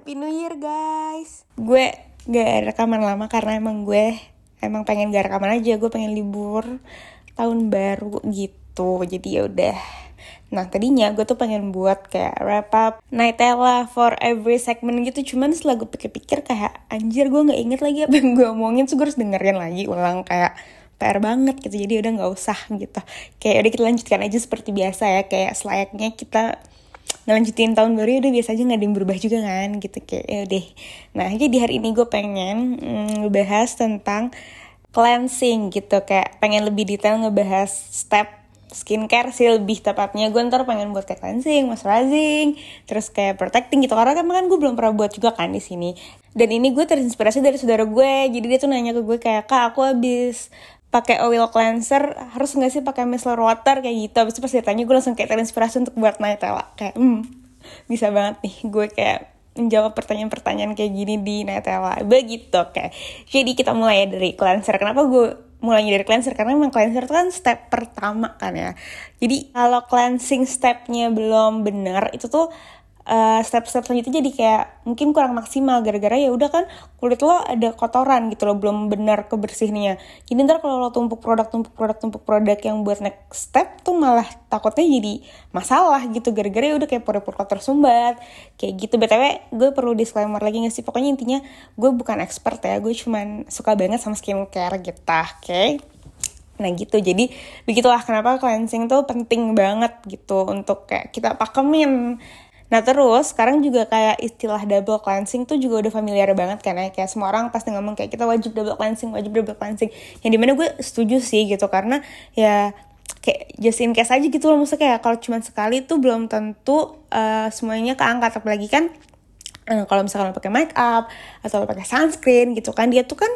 Happy New Year guys. Gue gak rekaman lama karena emang gue Emang pengen gak rekaman aja. Gue pengen libur tahun baru gitu. Jadi ya udah. Nah tadinya gue tuh pengen buat kayak wrap up Nightella for every segment gitu. Cuman setelah gue pikir-pikir kayak Anjir gue gak inget lagi apa yang gue omongin. So gue harus dengerin lagi ulang kayak PR banget gitu. Jadi udah nggak usah gitu. Kayak udah kita lanjutkan aja seperti biasa ya. Kayak selayaknya kita ngelanjutin tahun baru ya udah biasa aja nggak ada yang berubah juga kan gitu kayak ya deh nah jadi hari ini gue pengen mm, ngebahas tentang cleansing gitu kayak pengen lebih detail ngebahas step skincare sih lebih tepatnya gue ntar pengen buat kayak cleansing, moisturizing, terus kayak protecting gitu karena kan kan gue belum pernah buat juga kan di sini. Dan ini gue terinspirasi dari saudara gue, jadi dia tuh nanya ke gue kayak kak aku habis pakai oil cleanser harus nggak sih pakai micellar water kayak gitu. Abis itu pas ditanya gue langsung kayak terinspirasi untuk buat Nightella kayak hmm bisa banget nih gue kayak menjawab pertanyaan-pertanyaan kayak gini di Nightella begitu kayak jadi kita mulai dari cleanser. Kenapa gue mulainya dari cleanser? Karena memang cleanser itu kan step pertama kan ya. Jadi kalau cleansing stepnya belum benar itu tuh uh, step-step selanjutnya jadi kayak mungkin kurang maksimal gara-gara ya udah kan kulit lo ada kotoran gitu loh belum benar kebersihnya jadi ntar kalau lo tumpuk produk tumpuk produk tumpuk produk yang buat next step tuh malah takutnya jadi masalah gitu. Gara-gara ya udah kayak pore-pore kotor sumbat kayak gitu. Btw gue perlu disclaimer lagi gak sih? Pokoknya intinya gue bukan expert ya gue cuman suka banget sama skincare gitu oke? Okay? Nah gitu, jadi begitulah kenapa cleansing tuh penting banget gitu untuk kayak kita pakemin Nah terus sekarang juga kayak istilah double cleansing tuh juga udah familiar banget kan ya. Kayak semua orang pasti ngomong kayak kita wajib double cleansing wajib double cleansing. Yang di mana gue setuju sih gitu karena ya kayak just in case aja gitu loh. Maksudnya kayak kalau cuma sekali tuh belum tentu uh, semuanya keangkat. Apalagi kan uh, kalau misalkan lo pakai make up atau lo pakai sunscreen gitu kan dia tuh kan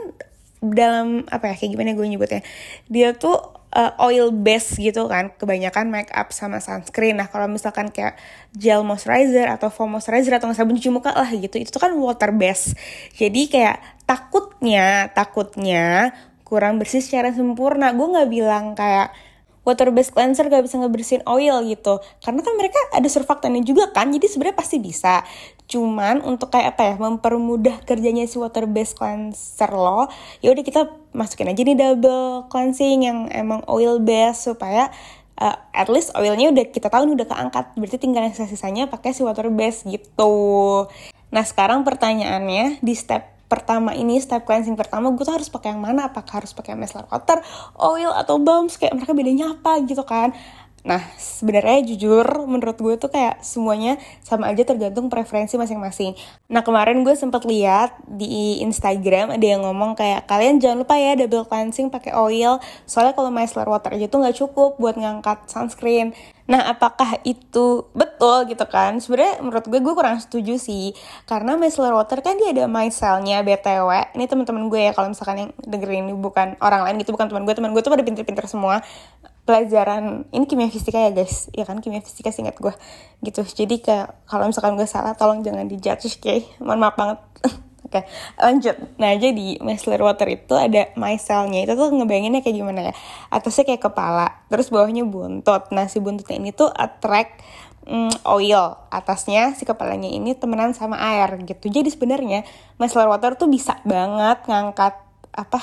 dalam apa ya kayak gimana gue nyebutnya? Dia tuh uh, oil base gitu kan kebanyakan make up sama sunscreen. Nah kalau misalkan kayak gel moisturizer atau foam moisturizer atau sabun cuci muka lah gitu itu tuh kan water base. Jadi kayak takutnya takutnya kurang bersih secara sempurna. Gue nggak bilang kayak water based cleanser gak bisa ngebersihin oil gitu. Karena kan mereka ada surfaktannya juga kan jadi sebenarnya pasti bisa. Cuman untuk kayak apa ya mempermudah kerjanya si water based cleanser lo ya udah kita masukin aja nih double cleansing yang emang oil based supaya uh, at least oilnya udah kita tahu udah keangkat berarti tinggal yang sisanya pakai si water based gitu. Nah sekarang pertanyaannya di step pertama ini step cleansing pertama gue tuh harus pakai yang mana? Apakah harus pakai micellar water oil atau balm kayak mereka bedanya apa gitu kan Nah, sebenarnya jujur menurut gue tuh kayak semuanya sama aja tergantung preferensi masing-masing. Nah, kemarin gue sempat lihat di Instagram ada yang ngomong kayak kalian jangan lupa ya double cleansing pakai oil. Soalnya kalau micellar water aja tuh nggak cukup buat ngangkat sunscreen. Nah, apakah itu betul gitu kan? Sebenarnya menurut gue gue kurang setuju sih. Karena micellar water kan dia ada micellnya BTW. Ini teman-teman gue ya kalau misalkan yang dengerin ini bukan orang lain gitu, bukan teman gue. Teman gue tuh pada pinter-pinter semua pelajaran ini kimia fisika ya guys. Ya kan? Kimia fisika singkat gue gitu. Jadi kayak kalau misalkan gue salah tolong jangan dijudge oke? Okay? mohon maaf banget. Oke okay, lanjut. Nah jadi micellar water itu ada micellnya itu tuh ngebayanginnya kayak gimana ya? Atasnya kayak kepala terus bawahnya buntut. Nah si buntutnya ini tuh attract mm, oil. Atasnya si kepalanya ini temenan sama air gitu. Jadi sebenarnya micellar water tuh bisa banget ngangkat apa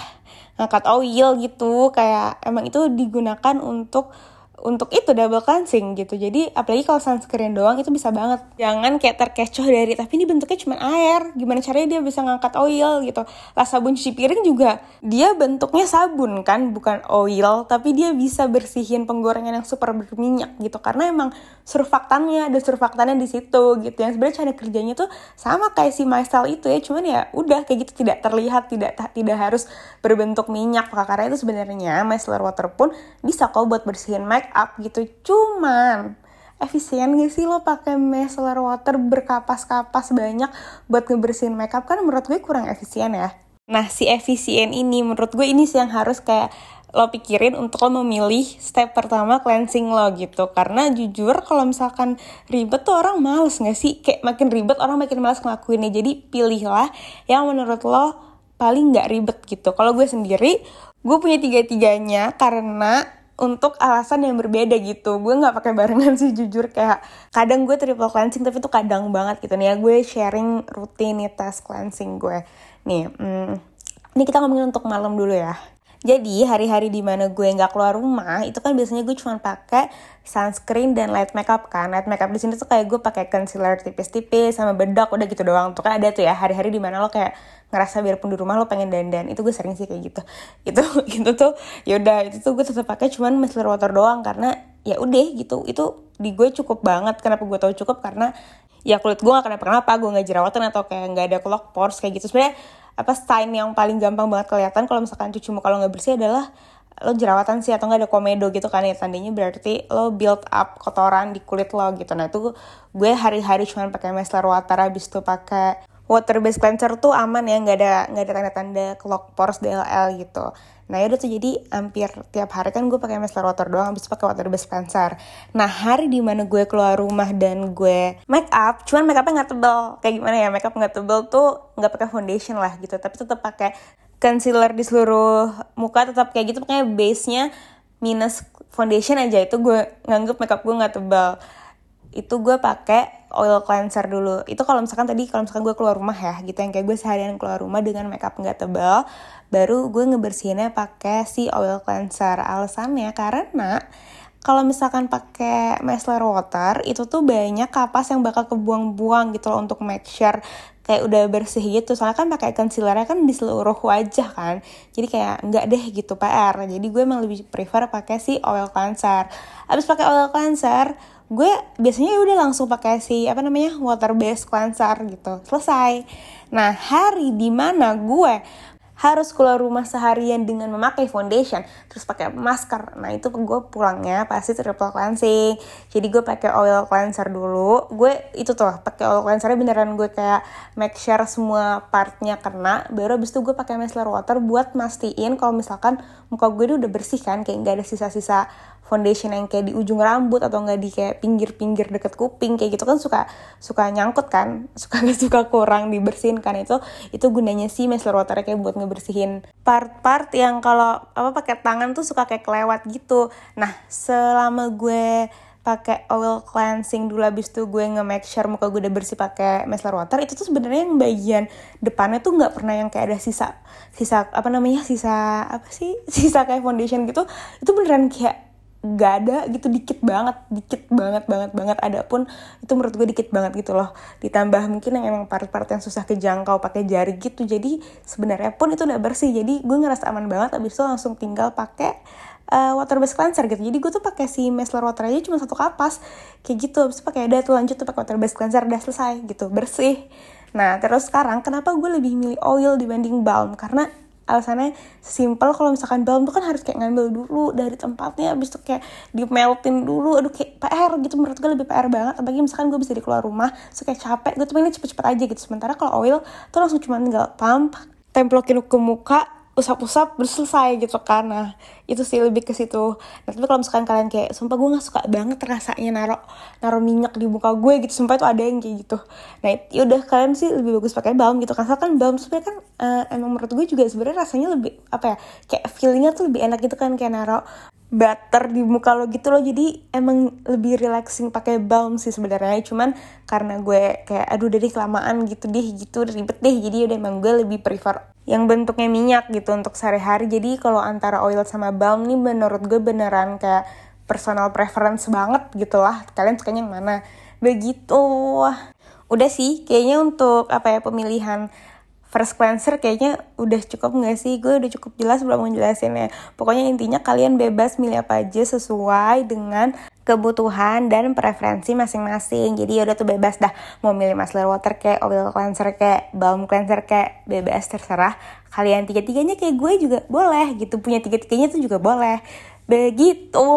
ngangkat oil gitu. Kayak emang itu digunakan untuk untuk itu double cleansing gitu. Jadi apalagi kalau sunscreen doang itu bisa banget. Jangan kayak terkecoh dari tapi ini bentuknya cuma air. Gimana caranya dia bisa ngangkat oil gitu. Lah sabun cuci piring juga dia bentuknya sabun kan? Bukan oil tapi dia bisa bersihin penggorengan yang super berminyak gitu. Karena emang surfaktannya ada surfaktannya di situ gitu. Yang sebenarnya cara kerjanya tuh sama kayak si Mysel itu ya. Cuman ya udah kayak gitu. Tidak terlihat tidak tidak harus berbentuk minyak. Karena itu sebenarnya micellar water pun bisa kok buat bersihin make up gitu. Cuman efisien gak sih lo pakai micellar water berkapas-kapas banyak buat ngebersihin makeup? Kan menurut gue kurang efisien ya. Nah si efisien ini menurut gue ini sih yang harus kayak lo pikirin untuk lo memilih step pertama cleansing lo gitu. Karena jujur kalau misalkan ribet tuh orang males gak sih? Kayak makin ribet orang makin males ngelakuinnya. Jadi pilihlah yang menurut lo paling nggak ribet gitu. Kalau gue sendiri gue punya tiga tiganya karena untuk alasan yang berbeda gitu. Gue nggak pakai barengan sih jujur. Kayak kadang gue triple cleansing tapi itu kadang banget gitu. Nih ya gue sharing rutinitas cleansing gue. Nih hmm, ini kita ngomongin untuk malam dulu ya jadi hari-hari di mana gue nggak keluar rumah itu kan biasanya gue cuma pakai sunscreen dan light makeup kan. Light makeup di sini tuh kayak gue pakai concealer tipis-tipis sama bedak udah gitu doang. Tuh kan ada tuh ya hari-hari di mana lo kayak ngerasa biarpun di rumah lo pengen dandan. Itu gue sering sih kayak gitu. Itu itu tuh yaudah itu tuh gue tetap pakai cuman micellar water doang karena ya udah gitu. Itu di gue cukup banget. Kenapa gue tahu cukup karena ya kulit gue gak kenapa-kenapa gue gak jerawatan atau kayak nggak ada clog pores kayak gitu sebenarnya apa sign yang paling gampang banget kelihatan. Kalau misalkan cuci muka lo nggak bersih adalah lo jerawatan sih atau nggak ada komedo gitu kan ya tandanya berarti lo build up kotoran di kulit lo gitu. Nah itu gue hari-hari cuma pakai micellar water habis itu pakai water based cleanser tuh aman ya nggak ada nggak ada tanda-tanda clog pores DLL gitu Nah ya udah tuh jadi hampir tiap hari kan gue pakai micellar water doang, habis pakai water based cleanser. Nah hari di mana gue keluar rumah dan gue make up, cuman make upnya nggak tebel. Kayak gimana ya make up nggak tebel tuh nggak pakai foundation lah gitu, tapi tetap pakai concealer di seluruh muka tetap kayak gitu, pokoknya base-nya minus foundation aja itu gue nganggep makeup gue nggak tebal itu gue pakai oil cleanser dulu. Itu kalau misalkan tadi kalau misalkan gue keluar rumah ya gitu yang kayak gue seharian keluar rumah dengan makeup nggak tebal baru gue ngebersihinnya pakai si oil cleanser. Alasannya karena kalau misalkan pakai micellar water itu tuh banyak kapas yang bakal kebuang-buang gitu loh untuk make sure kayak udah bersih gitu. Soalnya kan pakai concealernya kan di seluruh wajah kan. Jadi kayak nggak deh gitu PR jadi gue emang lebih prefer pakai si oil cleanser. Abis pakai oil cleanser gue biasanya udah langsung pakai si apa namanya water based cleanser gitu. Selesai. Nah hari di mana gue harus keluar rumah seharian dengan memakai foundation terus pakai masker. Nah itu gue pulangnya pasti triple cleansing. Jadi gue pakai oil cleanser dulu. Gue itu tuh pakai oil cleanser beneran gue kayak make sure semua partnya kena. Baru abis itu gue pakai micellar water buat mastiin kalau misalkan muka gue udah bersih kan kayak nggak ada sisa-sisa foundation yang kayak di ujung rambut atau enggak di kayak pinggir-pinggir deket kuping kayak gitu kan suka suka nyangkut kan suka gak suka kurang dibersihin kan. Itu itu gunanya sih micellar water kayak buat ngebersihin part-part yang kalau apa pakai tangan tuh suka kayak kelewat gitu. Nah selama gue pakai oil cleansing dulu abis itu gue nge-make sure muka gue udah bersih pakai micellar water itu tuh sebenarnya yang bagian depannya tuh nggak pernah yang kayak ada sisa sisa apa namanya sisa apa sih sisa kayak foundation gitu itu beneran kayak gak ada gitu dikit banget dikit banget banget banget. Ada pun itu menurut gue dikit banget gitu loh. Ditambah mungkin yang emang part-part yang susah kejangkau pakai jari gitu. Jadi sebenarnya pun itu udah bersih. Jadi gue ngerasa aman banget. Abis itu langsung tinggal pakai uh, water based cleanser gitu. Jadi gue tuh pakai si micellar water aja cuma satu kapas. Kayak gitu. Abis itu pakai ada tuh lanjut tuh pakai water based cleanser. Udah selesai gitu. Bersih. Nah terus sekarang kenapa gue lebih milih oil dibanding balm? Karena alasannya simple kalau misalkan balm tuh kan harus kayak ngambil dulu dari tempatnya abis itu kayak di melting dulu aduh kayak PR gitu menurut gue lebih PR banget apalagi misalkan gue bisa di keluar rumah so kayak capek gue tuh pengen cepet-cepet aja gitu. Sementara kalau oil tuh langsung cuma tinggal pump templokin ke muka usap-usap berselesai gitu kan. Nah itu sih lebih ke situ. Nah tapi kalau misalkan kalian kayak sumpah gue nggak suka banget rasanya naro naro minyak di muka gue gitu. Sumpah itu ada yang kayak gitu. Nah yaudah kalian sih lebih bagus pakai balm gitu. Kan kan balm sebenarnya kan uh, emang menurut gue juga sebenarnya rasanya lebih apa ya kayak feelingnya tuh lebih enak gitu kan kayak naro butter di muka lo gitu loh. Jadi emang lebih relaxing pakai balm sih sebenarnya. Cuman karena gue kayak aduh dari kelamaan gitu deh gitu ribet deh. Jadi udah emang gue lebih prefer yang bentuknya minyak gitu untuk sehari-hari. Jadi kalau antara oil sama balm nih menurut gue beneran kayak personal preference banget gitu lah. Kalian sukanya yang mana? Begitu udah sih kayaknya untuk apa ya pemilihan first cleanser kayaknya udah cukup nggak sih? Gue udah cukup jelas belum menjelasinnya. Pokoknya intinya kalian bebas milih apa aja sesuai dengan kebutuhan dan preferensi masing-masing. Jadi ya udah tuh bebas dah mau milih micellar water kayak oil cleanser kayak balm cleanser kayak bebas terserah. Kalian tiga-tiganya kayak gue juga boleh gitu. Punya tiga-tiganya tuh juga boleh. Begitu.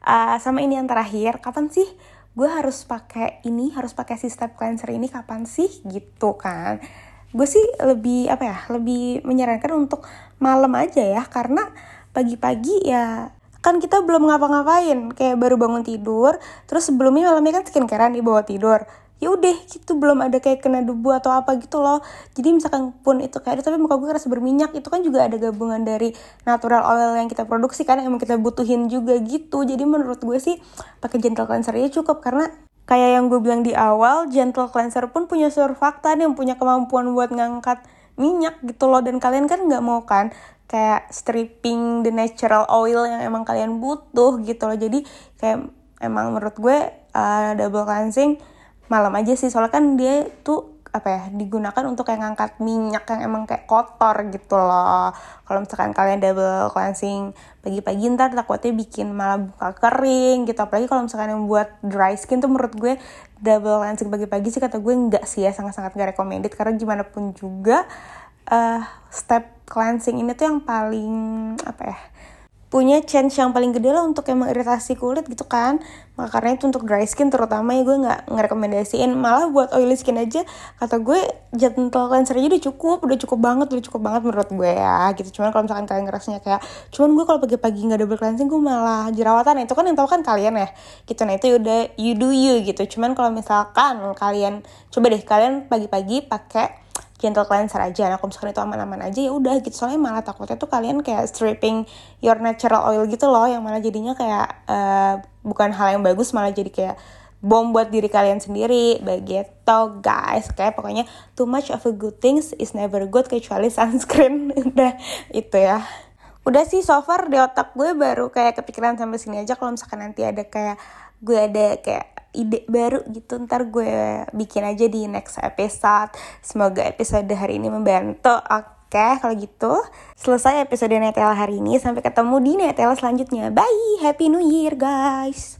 Uh, sama ini yang terakhir, kapan sih gue harus pakai ini, harus pakai si step cleanser ini kapan sih gitu kan? Gue sih lebih apa ya lebih menyarankan untuk malam aja ya karena pagi-pagi ya kan kita belum ngapa-ngapain. Kayak baru bangun tidur terus sebelumnya malamnya kan skincarean di bawah tidur. Ya udah gitu belum ada kayak kena debu atau apa gitu loh. Jadi misalkan pun itu kayak tapi muka gue kerasa berminyak. Itu kan juga ada gabungan dari natural oil yang kita produksi kan yang kita butuhin juga gitu. Jadi menurut gue sih pakai gentle cleanser aja cukup karena kayak yang gue bilang di awal gentle cleanser pun punya surfaktan yang punya kemampuan buat ngangkat minyak gitu loh. Dan kalian kan nggak mau kan kayak stripping the natural oil yang emang kalian butuh gitu loh. Jadi kayak emang menurut gue uh, double cleansing malam aja sih. Soalnya kan dia tuh apa ya digunakan untuk kayak ngangkat minyak yang emang kayak kotor gitu loh. Kalau misalkan kalian double cleansing pagi-pagi ntar takutnya bikin malah buka kering gitu. Apalagi kalau misalkan yang buat dry skin tuh menurut gue double cleansing pagi-pagi sih kata gue nggak sih ya sangat-sangat gak recommended. Karena gimana pun juga uh, step cleansing ini tuh yang paling apa ya punya chance yang paling gede lah untuk emang iritasi kulit gitu kan. Maka karena itu untuk dry skin terutama ya gue nggak ngerekomendasiin. Malah buat oily skin aja kata gue gentle cleanser aja udah cukup udah cukup banget udah cukup banget menurut gue ya gitu. Cuman kalau misalkan kalian ngerasanya kayak cuman gue kalau pagi-pagi nggak double cleansing gue malah jerawatan. Nah, itu kan yang tau kan kalian ya gitu. Nah itu udah you do you gitu. Cuman kalau misalkan kalian coba deh kalian pagi-pagi pakai gentle cleanser aja. Nah kalau misalkan itu aman-aman aja ya udah gitu. Soalnya malah takutnya tuh kalian kayak stripping your natural oil gitu loh yang malah jadinya kayak uh, bukan hal yang bagus malah jadi kayak bom buat diri kalian sendiri. Begitu guys. Kayak pokoknya too much of a good things is never good kecuali sunscreen. Udah itu ya udah sih so far di otak gue baru kayak kepikiran sampai sini aja kalau misalkan nanti ada kayak gue ada kayak ide baru gitu ntar gue bikin aja di next episode. Semoga episode hari ini membantu oke okay, kalau gitu. Selesai episode Netela hari ini sampai ketemu di Netela selanjutnya. Bye happy new year guys